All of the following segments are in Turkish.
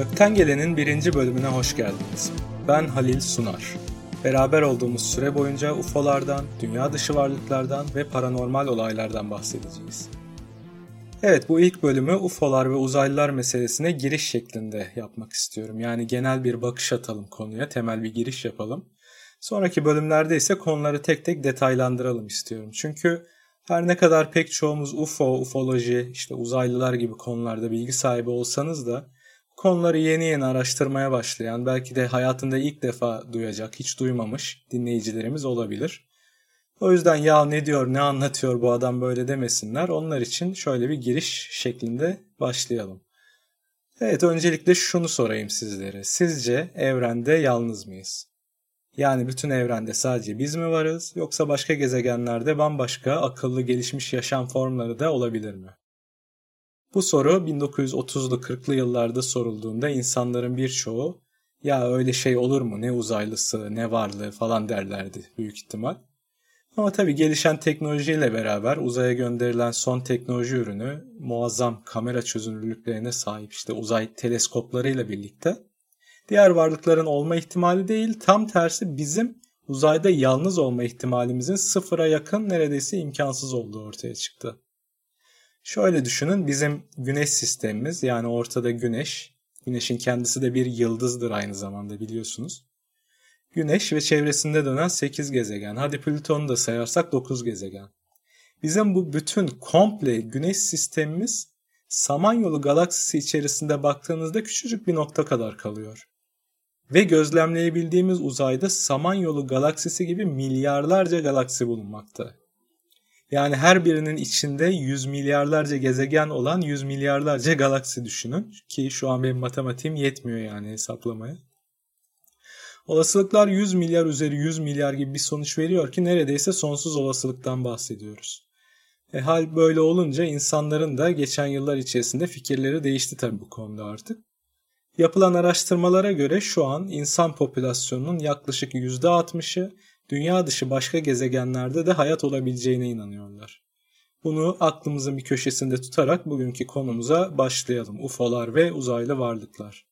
Gökten Gelen'in birinci bölümüne hoş geldiniz. Ben Halil Sunar. Beraber olduğumuz süre boyunca UFO'lardan, dünya dışı varlıklardan ve paranormal olaylardan bahsedeceğiz. Evet bu ilk bölümü UFO'lar ve uzaylılar meselesine giriş şeklinde yapmak istiyorum. Yani genel bir bakış atalım konuya, temel bir giriş yapalım. Sonraki bölümlerde ise konuları tek tek detaylandıralım istiyorum. Çünkü her ne kadar pek çoğumuz UFO, ufoloji, işte uzaylılar gibi konularda bilgi sahibi olsanız da konuları yeni yeni araştırmaya başlayan, belki de hayatında ilk defa duyacak, hiç duymamış dinleyicilerimiz olabilir. O yüzden ya ne diyor, ne anlatıyor bu adam böyle demesinler. Onlar için şöyle bir giriş şeklinde başlayalım. Evet öncelikle şunu sorayım sizlere. Sizce evrende yalnız mıyız? Yani bütün evrende sadece biz mi varız yoksa başka gezegenlerde bambaşka akıllı gelişmiş yaşam formları da olabilir mi? Bu soru 1930'lu 40'lı yıllarda sorulduğunda insanların birçoğu ya öyle şey olur mu ne uzaylısı ne varlığı falan derlerdi büyük ihtimal. Ama tabii gelişen teknolojiyle beraber uzaya gönderilen son teknoloji ürünü muazzam kamera çözünürlüklerine sahip işte uzay teleskoplarıyla birlikte diğer varlıkların olma ihtimali değil tam tersi bizim uzayda yalnız olma ihtimalimizin sıfıra yakın neredeyse imkansız olduğu ortaya çıktı. Şöyle düşünün bizim güneş sistemimiz yani ortada güneş. Güneşin kendisi de bir yıldızdır aynı zamanda biliyorsunuz. Güneş ve çevresinde dönen 8 gezegen. Hadi Plüton'u da sayarsak 9 gezegen. Bizim bu bütün komple güneş sistemimiz Samanyolu galaksisi içerisinde baktığınızda küçücük bir nokta kadar kalıyor. Ve gözlemleyebildiğimiz uzayda Samanyolu galaksisi gibi milyarlarca galaksi bulunmakta. Yani her birinin içinde yüz milyarlarca gezegen olan yüz milyarlarca galaksi düşünün. Ki şu an benim matematiğim yetmiyor yani hesaplamaya. Olasılıklar 100 milyar üzeri 100 milyar gibi bir sonuç veriyor ki neredeyse sonsuz olasılıktan bahsediyoruz. E, hal böyle olunca insanların da geçen yıllar içerisinde fikirleri değişti tabii bu konuda artık. Yapılan araştırmalara göre şu an insan popülasyonunun yaklaşık %60'ı dünya dışı başka gezegenlerde de hayat olabileceğine inanıyorlar. Bunu aklımızın bir köşesinde tutarak bugünkü konumuza başlayalım. UFO'lar ve uzaylı varlıklar.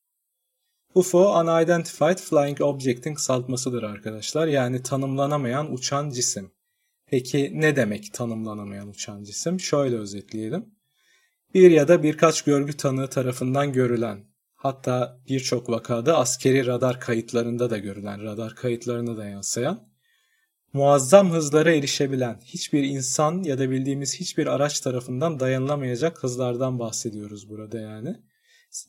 UFO, Unidentified Flying Object'in kısaltmasıdır arkadaşlar. Yani tanımlanamayan uçan cisim. Peki ne demek tanımlanamayan uçan cisim? Şöyle özetleyelim. Bir ya da birkaç görgü tanığı tarafından görülen, hatta birçok vakada askeri radar kayıtlarında da görülen, radar kayıtlarına da yansıyan muazzam hızlara erişebilen hiçbir insan ya da bildiğimiz hiçbir araç tarafından dayanılamayacak hızlardan bahsediyoruz burada yani.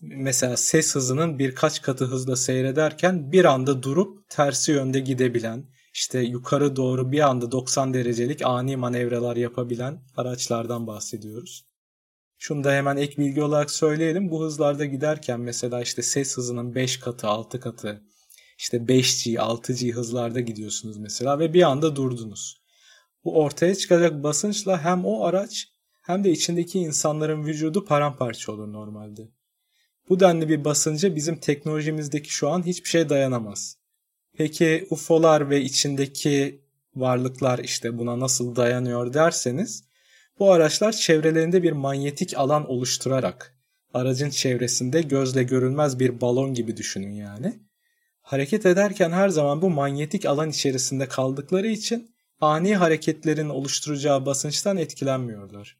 Mesela ses hızının birkaç katı hızla seyrederken bir anda durup tersi yönde gidebilen, işte yukarı doğru bir anda 90 derecelik ani manevralar yapabilen araçlardan bahsediyoruz. Şunu da hemen ek bilgi olarak söyleyelim. Bu hızlarda giderken mesela işte ses hızının 5 katı, 6 katı, işte 5G, 6G hızlarda gidiyorsunuz mesela ve bir anda durdunuz. Bu ortaya çıkacak basınçla hem o araç hem de içindeki insanların vücudu paramparça olur normalde. Bu denli bir basınca bizim teknolojimizdeki şu an hiçbir şey dayanamaz. Peki UFO'lar ve içindeki varlıklar işte buna nasıl dayanıyor derseniz bu araçlar çevrelerinde bir manyetik alan oluşturarak aracın çevresinde gözle görülmez bir balon gibi düşünün yani hareket ederken her zaman bu manyetik alan içerisinde kaldıkları için ani hareketlerin oluşturacağı basınçtan etkilenmiyorlar.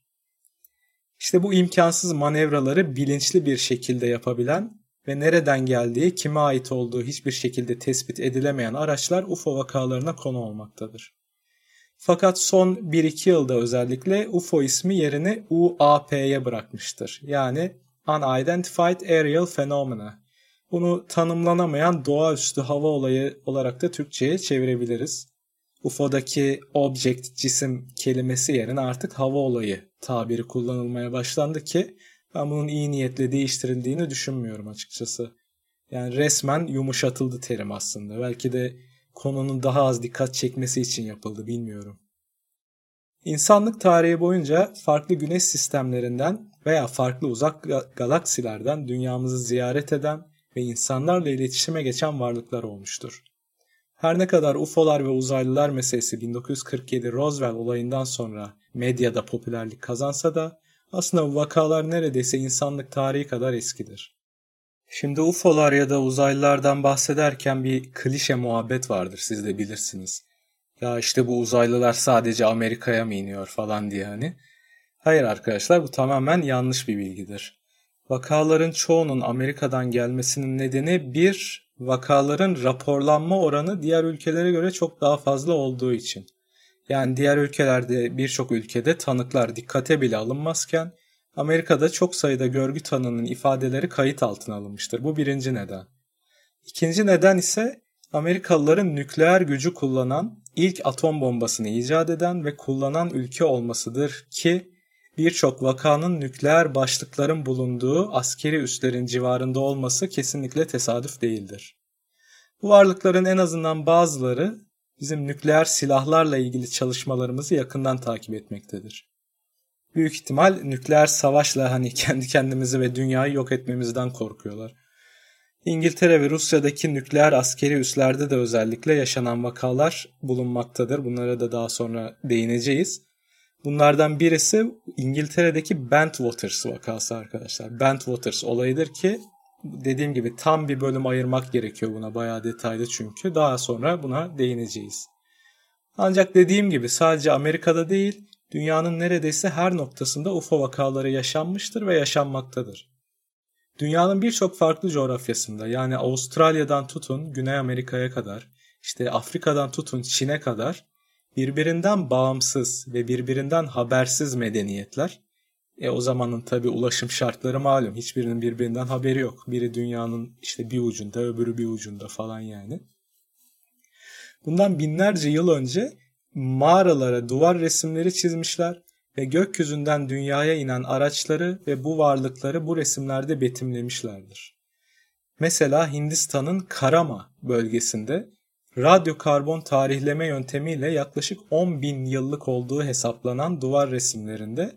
İşte bu imkansız manevraları bilinçli bir şekilde yapabilen ve nereden geldiği, kime ait olduğu hiçbir şekilde tespit edilemeyen araçlar UFO vakalarına konu olmaktadır. Fakat son 1-2 yılda özellikle UFO ismi yerini UAP'ye bırakmıştır. Yani Unidentified Aerial Phenomena bunu tanımlanamayan doğaüstü hava olayı olarak da Türkçe'ye çevirebiliriz. UFO'daki object cisim kelimesi yerine artık hava olayı tabiri kullanılmaya başlandı ki ben bunun iyi niyetle değiştirildiğini düşünmüyorum açıkçası. Yani resmen yumuşatıldı terim aslında. Belki de konunun daha az dikkat çekmesi için yapıldı bilmiyorum. İnsanlık tarihi boyunca farklı güneş sistemlerinden veya farklı uzak galaksilerden dünyamızı ziyaret eden ve insanlarla iletişime geçen varlıklar olmuştur. Her ne kadar UFO'lar ve uzaylılar meselesi 1947 Roswell olayından sonra medyada popülerlik kazansa da aslında bu vakalar neredeyse insanlık tarihi kadar eskidir. Şimdi UFO'lar ya da uzaylılardan bahsederken bir klişe muhabbet vardır siz de bilirsiniz. Ya işte bu uzaylılar sadece Amerika'ya mı iniyor falan diye hani. Hayır arkadaşlar bu tamamen yanlış bir bilgidir. Vakaların çoğunun Amerika'dan gelmesinin nedeni bir, vakaların raporlanma oranı diğer ülkelere göre çok daha fazla olduğu için. Yani diğer ülkelerde birçok ülkede tanıklar dikkate bile alınmazken Amerika'da çok sayıda görgü tanığının ifadeleri kayıt altına alınmıştır. Bu birinci neden. İkinci neden ise Amerikalıların nükleer gücü kullanan, ilk atom bombasını icat eden ve kullanan ülke olmasıdır ki birçok vakanın nükleer başlıkların bulunduğu askeri üslerin civarında olması kesinlikle tesadüf değildir. Bu varlıkların en azından bazıları bizim nükleer silahlarla ilgili çalışmalarımızı yakından takip etmektedir. Büyük ihtimal nükleer savaşla hani kendi kendimizi ve dünyayı yok etmemizden korkuyorlar. İngiltere ve Rusya'daki nükleer askeri üslerde de özellikle yaşanan vakalar bulunmaktadır. Bunlara da daha sonra değineceğiz. Bunlardan birisi İngiltere'deki Bentwaters vakası arkadaşlar. Bentwaters olayıdır ki dediğim gibi tam bir bölüm ayırmak gerekiyor buna bayağı detaylı çünkü. Daha sonra buna değineceğiz. Ancak dediğim gibi sadece Amerika'da değil dünyanın neredeyse her noktasında UFO vakaları yaşanmıştır ve yaşanmaktadır. Dünyanın birçok farklı coğrafyasında yani Avustralya'dan tutun Güney Amerika'ya kadar, işte Afrika'dan tutun Çin'e kadar birbirinden bağımsız ve birbirinden habersiz medeniyetler. E o zamanın tabi ulaşım şartları malum. Hiçbirinin birbirinden haberi yok. Biri dünyanın işte bir ucunda öbürü bir ucunda falan yani. Bundan binlerce yıl önce mağaralara duvar resimleri çizmişler ve gökyüzünden dünyaya inen araçları ve bu varlıkları bu resimlerde betimlemişlerdir. Mesela Hindistan'ın Karama bölgesinde radyokarbon tarihleme yöntemiyle yaklaşık 10 bin yıllık olduğu hesaplanan duvar resimlerinde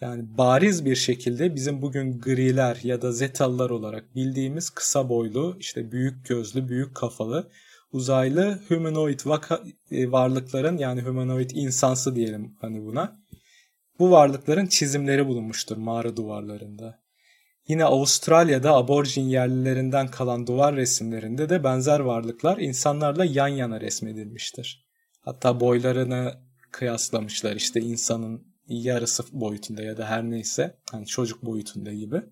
yani bariz bir şekilde bizim bugün griler ya da zetalılar olarak bildiğimiz kısa boylu, işte büyük gözlü, büyük kafalı, uzaylı humanoid vaka, e, varlıkların yani humanoid insansı diyelim hani buna. Bu varlıkların çizimleri bulunmuştur mağara duvarlarında. Yine Avustralya'da aborjin yerlilerinden kalan duvar resimlerinde de benzer varlıklar insanlarla yan yana resmedilmiştir. Hatta boylarını kıyaslamışlar işte insanın yarısı boyutunda ya da her neyse hani çocuk boyutunda gibi.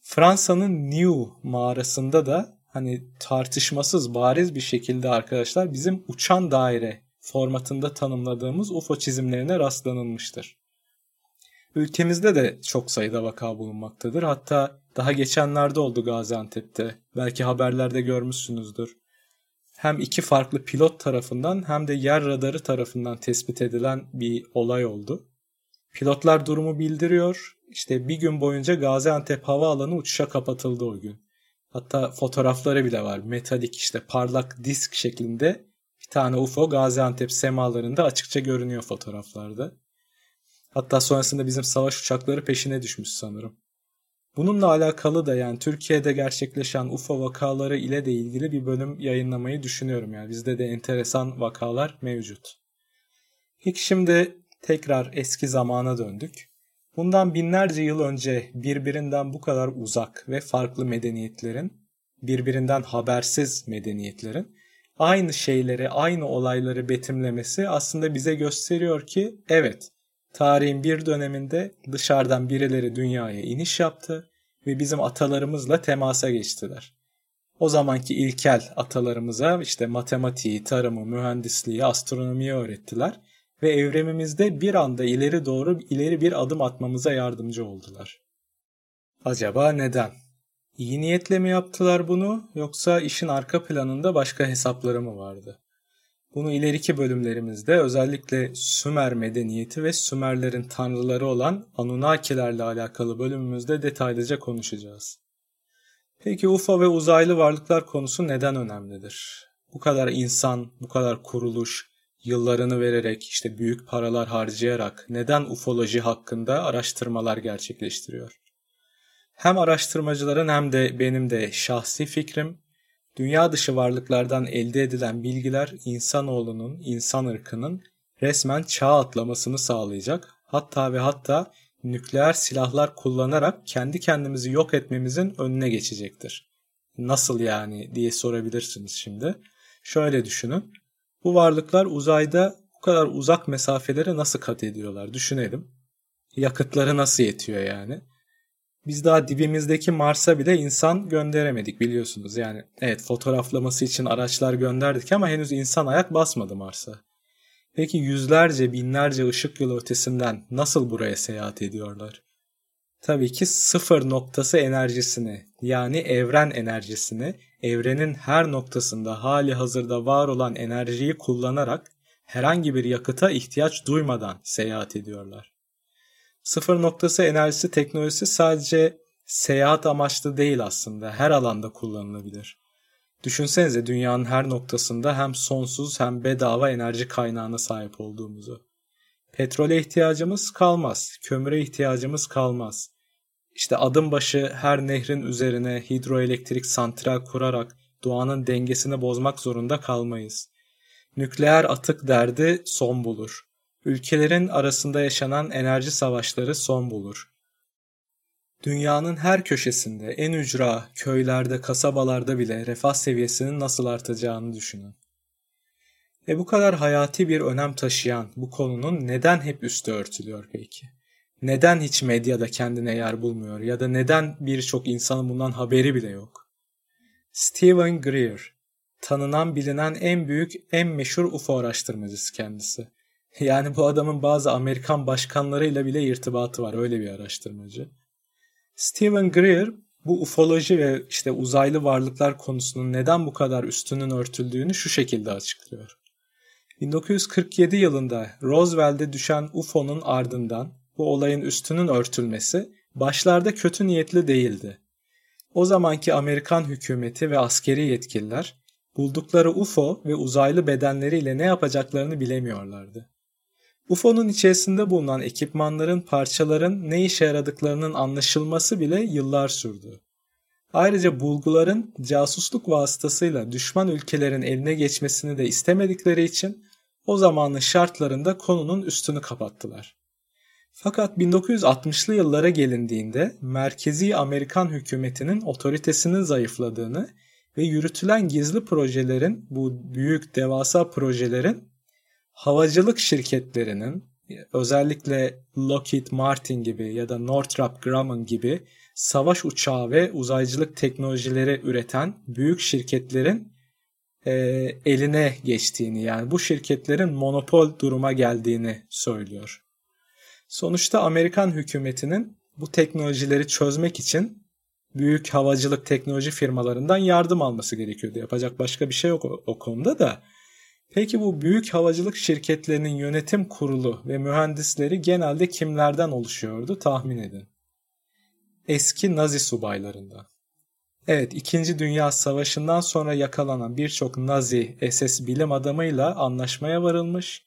Fransa'nın New mağarasında da hani tartışmasız bariz bir şekilde arkadaşlar bizim uçan daire formatında tanımladığımız UFO çizimlerine rastlanılmıştır. Ülkemizde de çok sayıda vaka bulunmaktadır. Hatta daha geçenlerde oldu Gaziantep'te. Belki haberlerde görmüşsünüzdür. Hem iki farklı pilot tarafından hem de yer radarı tarafından tespit edilen bir olay oldu. Pilotlar durumu bildiriyor. İşte bir gün boyunca Gaziantep havaalanı uçuşa kapatıldı o gün. Hatta fotoğrafları bile var. Metalik işte parlak disk şeklinde bir tane UFO Gaziantep semalarında açıkça görünüyor fotoğraflarda. Hatta sonrasında bizim savaş uçakları peşine düşmüş sanırım. Bununla alakalı da yani Türkiye'de gerçekleşen UFO vakaları ile de ilgili bir bölüm yayınlamayı düşünüyorum. Yani bizde de enteresan vakalar mevcut. Peki şimdi tekrar eski zamana döndük. Bundan binlerce yıl önce birbirinden bu kadar uzak ve farklı medeniyetlerin, birbirinden habersiz medeniyetlerin aynı şeyleri, aynı olayları betimlemesi aslında bize gösteriyor ki evet, tarihin bir döneminde dışarıdan birileri dünyaya iniş yaptı ve bizim atalarımızla temasa geçtiler. O zamanki ilkel atalarımıza işte matematiği, tarımı, mühendisliği, astronomiyi öğrettiler ve evrimimizde bir anda ileri doğru ileri bir adım atmamıza yardımcı oldular. Acaba neden? İyi niyetle mi yaptılar bunu yoksa işin arka planında başka hesapları mı vardı? Bunu ileriki bölümlerimizde özellikle Sümer medeniyeti ve Sümerlerin tanrıları olan Anunnakilerle alakalı bölümümüzde detaylıca konuşacağız. Peki UFO ve uzaylı varlıklar konusu neden önemlidir? Bu kadar insan, bu kadar kuruluş, yıllarını vererek, işte büyük paralar harcayarak neden ufoloji hakkında araştırmalar gerçekleştiriyor? Hem araştırmacıların hem de benim de şahsi fikrim Dünya dışı varlıklardan elde edilen bilgiler insanoğlunun, insan ırkının resmen çağ atlamasını sağlayacak. Hatta ve hatta nükleer silahlar kullanarak kendi kendimizi yok etmemizin önüne geçecektir. Nasıl yani diye sorabilirsiniz şimdi. Şöyle düşünün. Bu varlıklar uzayda bu kadar uzak mesafeleri nasıl kat ediyorlar düşünelim. Yakıtları nasıl yetiyor yani? Biz daha dibimizdeki Mars'a bile insan gönderemedik biliyorsunuz. Yani evet fotoğraflaması için araçlar gönderdik ama henüz insan ayak basmadı Mars'a. Peki yüzlerce binlerce ışık yılı ötesinden nasıl buraya seyahat ediyorlar? Tabii ki sıfır noktası enerjisini yani evren enerjisini evrenin her noktasında hali hazırda var olan enerjiyi kullanarak herhangi bir yakıta ihtiyaç duymadan seyahat ediyorlar. Sıfır noktası enerjisi teknolojisi sadece seyahat amaçlı değil aslında her alanda kullanılabilir. Düşünsenize dünyanın her noktasında hem sonsuz hem bedava enerji kaynağına sahip olduğumuzu. Petrole ihtiyacımız kalmaz, kömüre ihtiyacımız kalmaz. İşte adım başı her nehrin üzerine hidroelektrik santral kurarak doğanın dengesini bozmak zorunda kalmayız. Nükleer atık derdi son bulur. Ülkelerin arasında yaşanan enerji savaşları son bulur. Dünyanın her köşesinde, en ücra, köylerde, kasabalarda bile refah seviyesinin nasıl artacağını düşünün. E bu kadar hayati bir önem taşıyan bu konunun neden hep üstü örtülüyor peki? Neden hiç medyada kendine yer bulmuyor ya da neden birçok insanın bundan haberi bile yok? Stephen Greer, tanınan bilinen en büyük, en meşhur UFO araştırmacısı kendisi. Yani bu adamın bazı Amerikan başkanlarıyla bile irtibatı var, öyle bir araştırmacı. Stephen Greer bu ufoloji ve işte uzaylı varlıklar konusunun neden bu kadar üstünün örtüldüğünü şu şekilde açıklıyor. 1947 yılında Roswell'de düşen UFO'nun ardından bu olayın üstünün örtülmesi başlarda kötü niyetli değildi. O zamanki Amerikan hükümeti ve askeri yetkililer buldukları UFO ve uzaylı bedenleriyle ne yapacaklarını bilemiyorlardı. UFO'nun içerisinde bulunan ekipmanların, parçaların ne işe yaradıklarının anlaşılması bile yıllar sürdü. Ayrıca bulguların casusluk vasıtasıyla düşman ülkelerin eline geçmesini de istemedikleri için o zamanın şartlarında konunun üstünü kapattılar. Fakat 1960'lı yıllara gelindiğinde merkezi Amerikan hükümetinin otoritesinin zayıfladığını ve yürütülen gizli projelerin bu büyük devasa projelerin havacılık şirketlerinin özellikle Lockheed Martin gibi ya da Northrop Grumman gibi savaş uçağı ve uzaycılık teknolojileri üreten büyük şirketlerin e, eline geçtiğini yani bu şirketlerin monopol duruma geldiğini söylüyor. Sonuçta Amerikan hükümetinin bu teknolojileri çözmek için büyük havacılık teknoloji firmalarından yardım alması gerekiyordu. Yapacak başka bir şey yok o, o konuda da. Peki bu büyük havacılık şirketlerinin yönetim kurulu ve mühendisleri genelde kimlerden oluşuyordu tahmin edin. Eski Nazi subaylarından. Evet, İkinci Dünya Savaşı'ndan sonra yakalanan birçok Nazi SS bilim adamıyla anlaşmaya varılmış.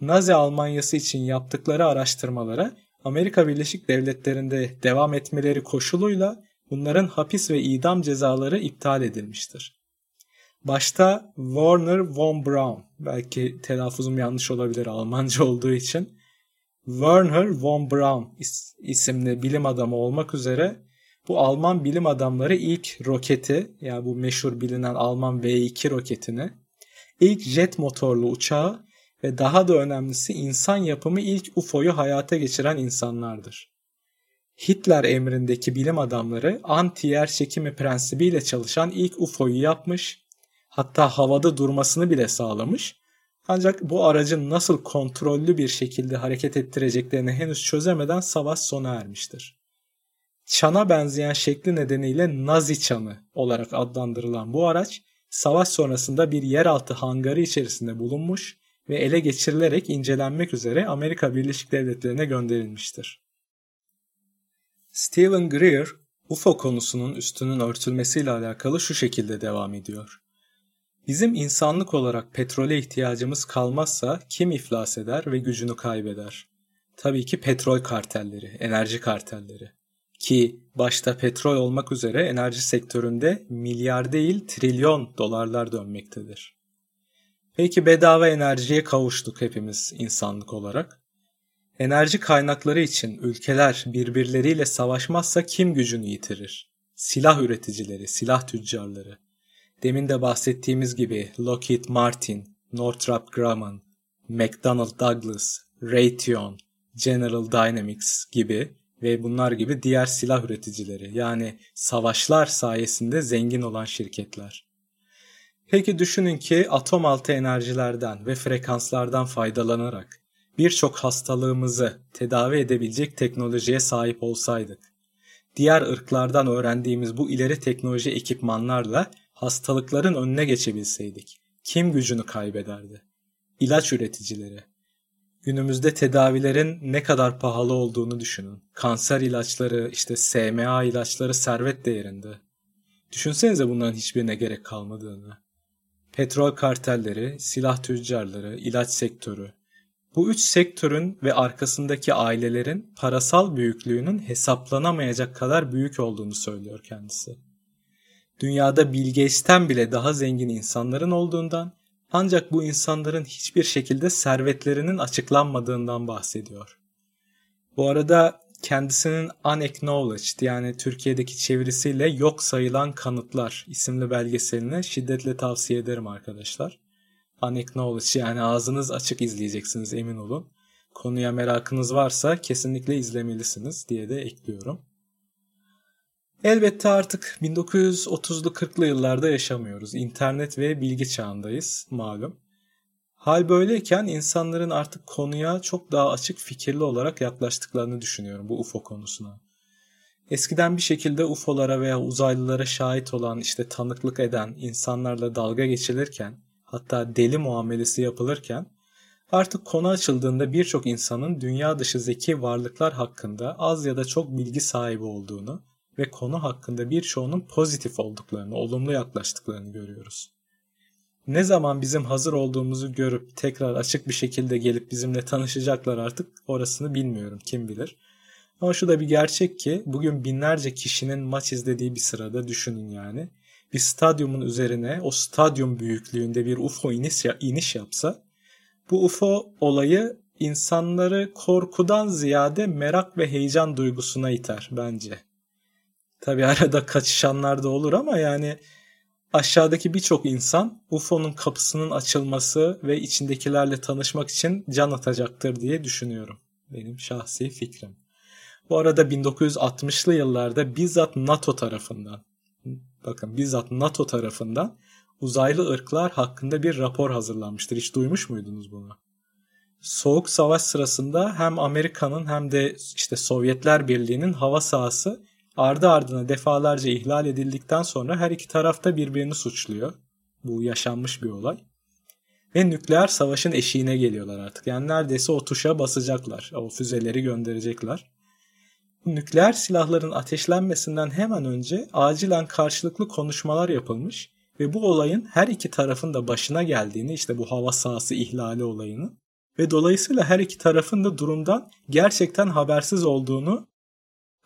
Nazi Almanyası için yaptıkları araştırmalara Amerika Birleşik Devletleri'nde devam etmeleri koşuluyla bunların hapis ve idam cezaları iptal edilmiştir. Başta Warner von Braun, belki telaffuzum yanlış olabilir Almanca olduğu için, Werner von Braun isimli bilim adamı olmak üzere bu Alman bilim adamları ilk roketi yani bu meşhur bilinen Alman V2 roketini, ilk jet motorlu uçağı ve daha da önemlisi insan yapımı ilk UFO'yu hayata geçiren insanlardır. Hitler emrindeki bilim adamları anti-yer çekimi prensibiyle çalışan ilk UFO'yu yapmış, hatta havada durmasını bile sağlamış. Ancak bu aracın nasıl kontrollü bir şekilde hareket ettireceklerini henüz çözemeden savaş sona ermiştir. Çana benzeyen şekli nedeniyle Nazi çanı olarak adlandırılan bu araç savaş sonrasında bir yeraltı hangarı içerisinde bulunmuş ve ele geçirilerek incelenmek üzere Amerika Birleşik Devletleri'ne gönderilmiştir. Stephen Greer, UFO konusunun üstünün örtülmesiyle alakalı şu şekilde devam ediyor. Bizim insanlık olarak petrole ihtiyacımız kalmazsa kim iflas eder ve gücünü kaybeder? Tabii ki petrol kartelleri, enerji kartelleri. Ki başta petrol olmak üzere enerji sektöründe milyar değil trilyon dolarlar dönmektedir. Peki bedava enerjiye kavuştuk hepimiz insanlık olarak. Enerji kaynakları için ülkeler birbirleriyle savaşmazsa kim gücünü yitirir? Silah üreticileri, silah tüccarları. Demin de bahsettiğimiz gibi Lockheed Martin, Northrop Grumman, McDonnell Douglas, Raytheon, General Dynamics gibi ve bunlar gibi diğer silah üreticileri yani savaşlar sayesinde zengin olan şirketler. Peki düşünün ki atom altı enerjilerden ve frekanslardan faydalanarak birçok hastalığımızı tedavi edebilecek teknolojiye sahip olsaydık. Diğer ırklardan öğrendiğimiz bu ileri teknoloji ekipmanlarla hastalıkların önüne geçebilseydik kim gücünü kaybederdi? İlaç üreticileri. Günümüzde tedavilerin ne kadar pahalı olduğunu düşünün. Kanser ilaçları, işte SMA ilaçları servet değerinde. Düşünsenize bunların hiçbirine gerek kalmadığını. Petrol kartelleri, silah tüccarları, ilaç sektörü. Bu üç sektörün ve arkasındaki ailelerin parasal büyüklüğünün hesaplanamayacak kadar büyük olduğunu söylüyor kendisi. Dünyada Bill Gates'ten bile daha zengin insanların olduğundan ancak bu insanların hiçbir şekilde servetlerinin açıklanmadığından bahsediyor. Bu arada kendisinin Unacknowledged yani Türkiye'deki çevirisiyle Yok Sayılan Kanıtlar isimli belgeselini şiddetle tavsiye ederim arkadaşlar. Unacknowledged yani ağzınız açık izleyeceksiniz emin olun. Konuya merakınız varsa kesinlikle izlemelisiniz diye de ekliyorum. Elbette artık 1930'lu 40'lı yıllarda yaşamıyoruz. İnternet ve bilgi çağındayız malum. Hal böyleyken insanların artık konuya çok daha açık fikirli olarak yaklaştıklarını düşünüyorum bu UFO konusuna. Eskiden bir şekilde UFO'lara veya uzaylılara şahit olan, işte tanıklık eden insanlarla dalga geçilirken, hatta deli muamelesi yapılırken, artık konu açıldığında birçok insanın dünya dışı zeki varlıklar hakkında az ya da çok bilgi sahibi olduğunu ve konu hakkında birçoğunun pozitif olduklarını, olumlu yaklaştıklarını görüyoruz. Ne zaman bizim hazır olduğumuzu görüp tekrar açık bir şekilde gelip bizimle tanışacaklar artık orasını bilmiyorum kim bilir. Ama şu da bir gerçek ki bugün binlerce kişinin maç izlediği bir sırada düşünün yani. Bir stadyumun üzerine o stadyum büyüklüğünde bir UFO iniş, iniş yapsa bu UFO olayı insanları korkudan ziyade merak ve heyecan duygusuna iter bence. Tabi arada kaçışanlar da olur ama yani aşağıdaki birçok insan UFO'nun kapısının açılması ve içindekilerle tanışmak için can atacaktır diye düşünüyorum. Benim şahsi fikrim. Bu arada 1960'lı yıllarda bizzat NATO tarafından bakın bizzat NATO tarafından uzaylı ırklar hakkında bir rapor hazırlanmıştır. Hiç duymuş muydunuz bunu? Soğuk Savaş sırasında hem Amerika'nın hem de işte Sovyetler Birliği'nin hava sahası ardı ardına defalarca ihlal edildikten sonra her iki taraf da birbirini suçluyor. Bu yaşanmış bir olay. Ve nükleer savaşın eşiğine geliyorlar artık. Yani neredeyse o tuşa basacaklar. O füzeleri gönderecekler. Nükleer silahların ateşlenmesinden hemen önce acilen karşılıklı konuşmalar yapılmış ve bu olayın her iki tarafın da başına geldiğini işte bu hava sahası ihlali olayını ve dolayısıyla her iki tarafın da durumdan gerçekten habersiz olduğunu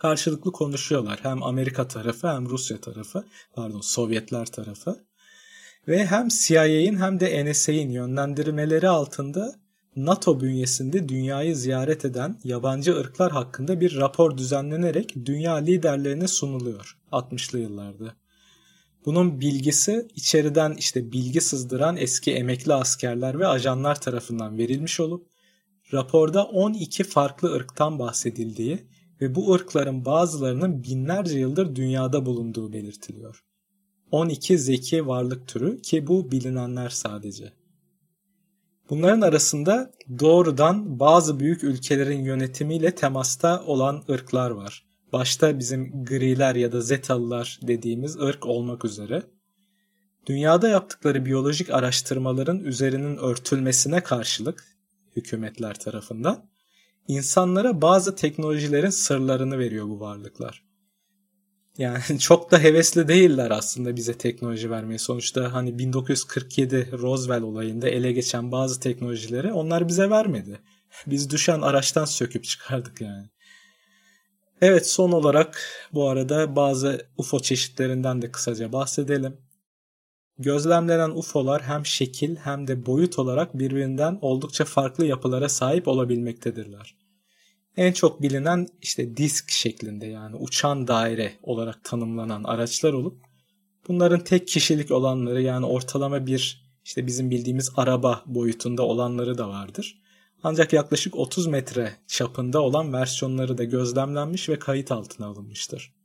karşılıklı konuşuyorlar. Hem Amerika tarafı hem Rusya tarafı, pardon Sovyetler tarafı. Ve hem CIA'in hem de NSA'in yönlendirmeleri altında NATO bünyesinde dünyayı ziyaret eden yabancı ırklar hakkında bir rapor düzenlenerek dünya liderlerine sunuluyor 60'lı yıllarda. Bunun bilgisi içeriden işte bilgi sızdıran eski emekli askerler ve ajanlar tarafından verilmiş olup raporda 12 farklı ırktan bahsedildiği ve bu ırkların bazılarının binlerce yıldır dünyada bulunduğu belirtiliyor. 12 zeki varlık türü ki bu bilinenler sadece. Bunların arasında doğrudan bazı büyük ülkelerin yönetimiyle temasta olan ırklar var. Başta bizim griler ya da zetalılar dediğimiz ırk olmak üzere. Dünyada yaptıkları biyolojik araştırmaların üzerinin örtülmesine karşılık hükümetler tarafından insanlara bazı teknolojilerin sırlarını veriyor bu varlıklar. Yani çok da hevesli değiller aslında bize teknoloji vermeye. Sonuçta hani 1947 Roswell olayında ele geçen bazı teknolojileri onlar bize vermedi. Biz düşen araçtan söküp çıkardık yani. Evet son olarak bu arada bazı UFO çeşitlerinden de kısaca bahsedelim. Gözlemlenen UFO'lar hem şekil hem de boyut olarak birbirinden oldukça farklı yapılara sahip olabilmektedirler. En çok bilinen işte disk şeklinde yani uçan daire olarak tanımlanan araçlar olup bunların tek kişilik olanları yani ortalama bir işte bizim bildiğimiz araba boyutunda olanları da vardır. Ancak yaklaşık 30 metre çapında olan versiyonları da gözlemlenmiş ve kayıt altına alınmıştır.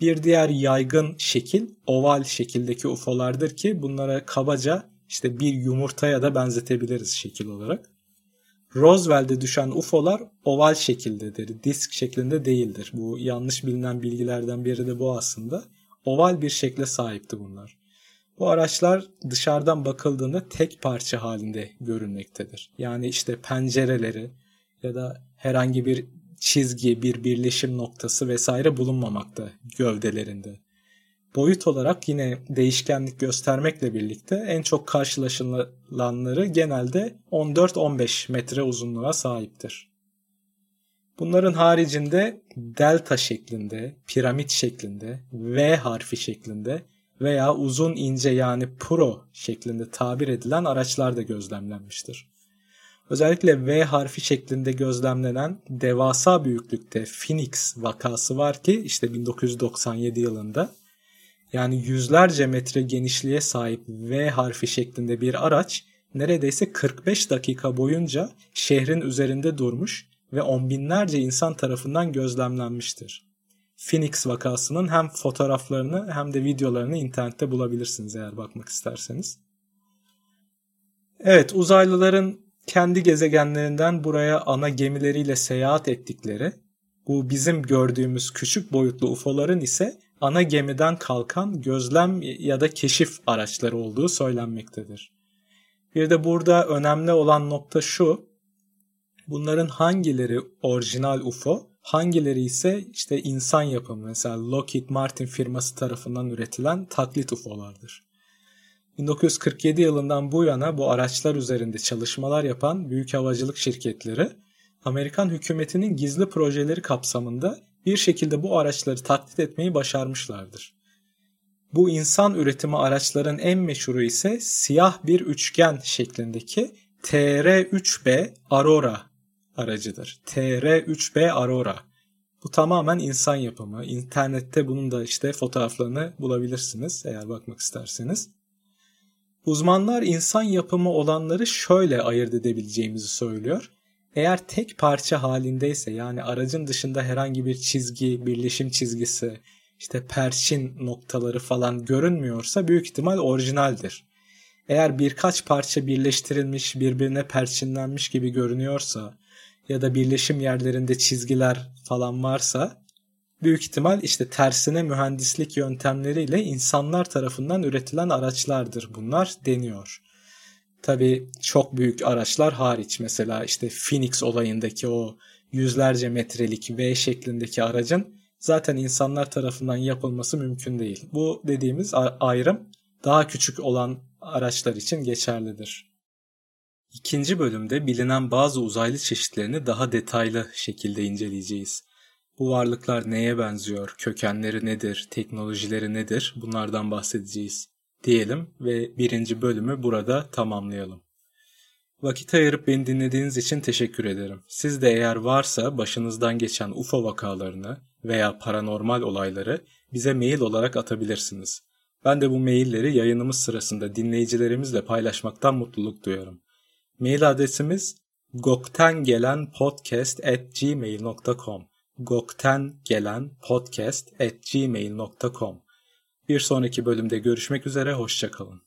Bir diğer yaygın şekil oval şekildeki UFO'lardır ki bunlara kabaca işte bir yumurtaya da benzetebiliriz şekil olarak. Roswell'de düşen UFO'lar oval şekildedir, disk şeklinde değildir. Bu yanlış bilinen bilgilerden biri de bu aslında. Oval bir şekle sahipti bunlar. Bu araçlar dışarıdan bakıldığında tek parça halinde görünmektedir. Yani işte pencereleri ya da herhangi bir çizgi, bir birleşim noktası vesaire bulunmamakta gövdelerinde. Boyut olarak yine değişkenlik göstermekle birlikte en çok karşılaşılanları genelde 14-15 metre uzunluğa sahiptir. Bunların haricinde delta şeklinde, piramit şeklinde, V harfi şeklinde veya uzun ince yani pro şeklinde tabir edilen araçlar da gözlemlenmiştir. Özellikle V harfi şeklinde gözlemlenen devasa büyüklükte Phoenix vakası var ki işte 1997 yılında yani yüzlerce metre genişliğe sahip V harfi şeklinde bir araç neredeyse 45 dakika boyunca şehrin üzerinde durmuş ve on binlerce insan tarafından gözlemlenmiştir. Phoenix vakasının hem fotoğraflarını hem de videolarını internette bulabilirsiniz eğer bakmak isterseniz. Evet uzaylıların kendi gezegenlerinden buraya ana gemileriyle seyahat ettikleri, bu bizim gördüğümüz küçük boyutlu UFO'ların ise ana gemiden kalkan gözlem ya da keşif araçları olduğu söylenmektedir. Bir de burada önemli olan nokta şu, bunların hangileri orijinal UFO, hangileri ise işte insan yapımı mesela Lockheed Martin firması tarafından üretilen taklit UFO'lardır. 1947 yılından bu yana bu araçlar üzerinde çalışmalar yapan büyük havacılık şirketleri Amerikan hükümetinin gizli projeleri kapsamında bir şekilde bu araçları taklit etmeyi başarmışlardır. Bu insan üretimi araçların en meşhuru ise siyah bir üçgen şeklindeki TR-3B Aurora aracıdır. TR-3B Aurora. Bu tamamen insan yapımı. İnternette bunun da işte fotoğraflarını bulabilirsiniz eğer bakmak isterseniz. Uzmanlar insan yapımı olanları şöyle ayırt edebileceğimizi söylüyor. Eğer tek parça halindeyse yani aracın dışında herhangi bir çizgi, birleşim çizgisi, işte perçin noktaları falan görünmüyorsa büyük ihtimal orijinaldir. Eğer birkaç parça birleştirilmiş, birbirine perçinlenmiş gibi görünüyorsa ya da birleşim yerlerinde çizgiler falan varsa büyük ihtimal işte tersine mühendislik yöntemleriyle insanlar tarafından üretilen araçlardır bunlar deniyor. Tabi çok büyük araçlar hariç mesela işte Phoenix olayındaki o yüzlerce metrelik V şeklindeki aracın zaten insanlar tarafından yapılması mümkün değil. Bu dediğimiz ayrım daha küçük olan araçlar için geçerlidir. İkinci bölümde bilinen bazı uzaylı çeşitlerini daha detaylı şekilde inceleyeceğiz. Bu varlıklar neye benziyor, kökenleri nedir, teknolojileri nedir bunlardan bahsedeceğiz diyelim ve birinci bölümü burada tamamlayalım. Vakit ayırıp beni dinlediğiniz için teşekkür ederim. Siz de eğer varsa başınızdan geçen UFO vakalarını veya paranormal olayları bize mail olarak atabilirsiniz. Ben de bu mailleri yayınımız sırasında dinleyicilerimizle paylaşmaktan mutluluk duyarım. Mail adresimiz goktengelenpodcast@gmail.com goktengelenpodcast@gmail.com Bir sonraki bölümde görüşmek üzere, hoşçakalın.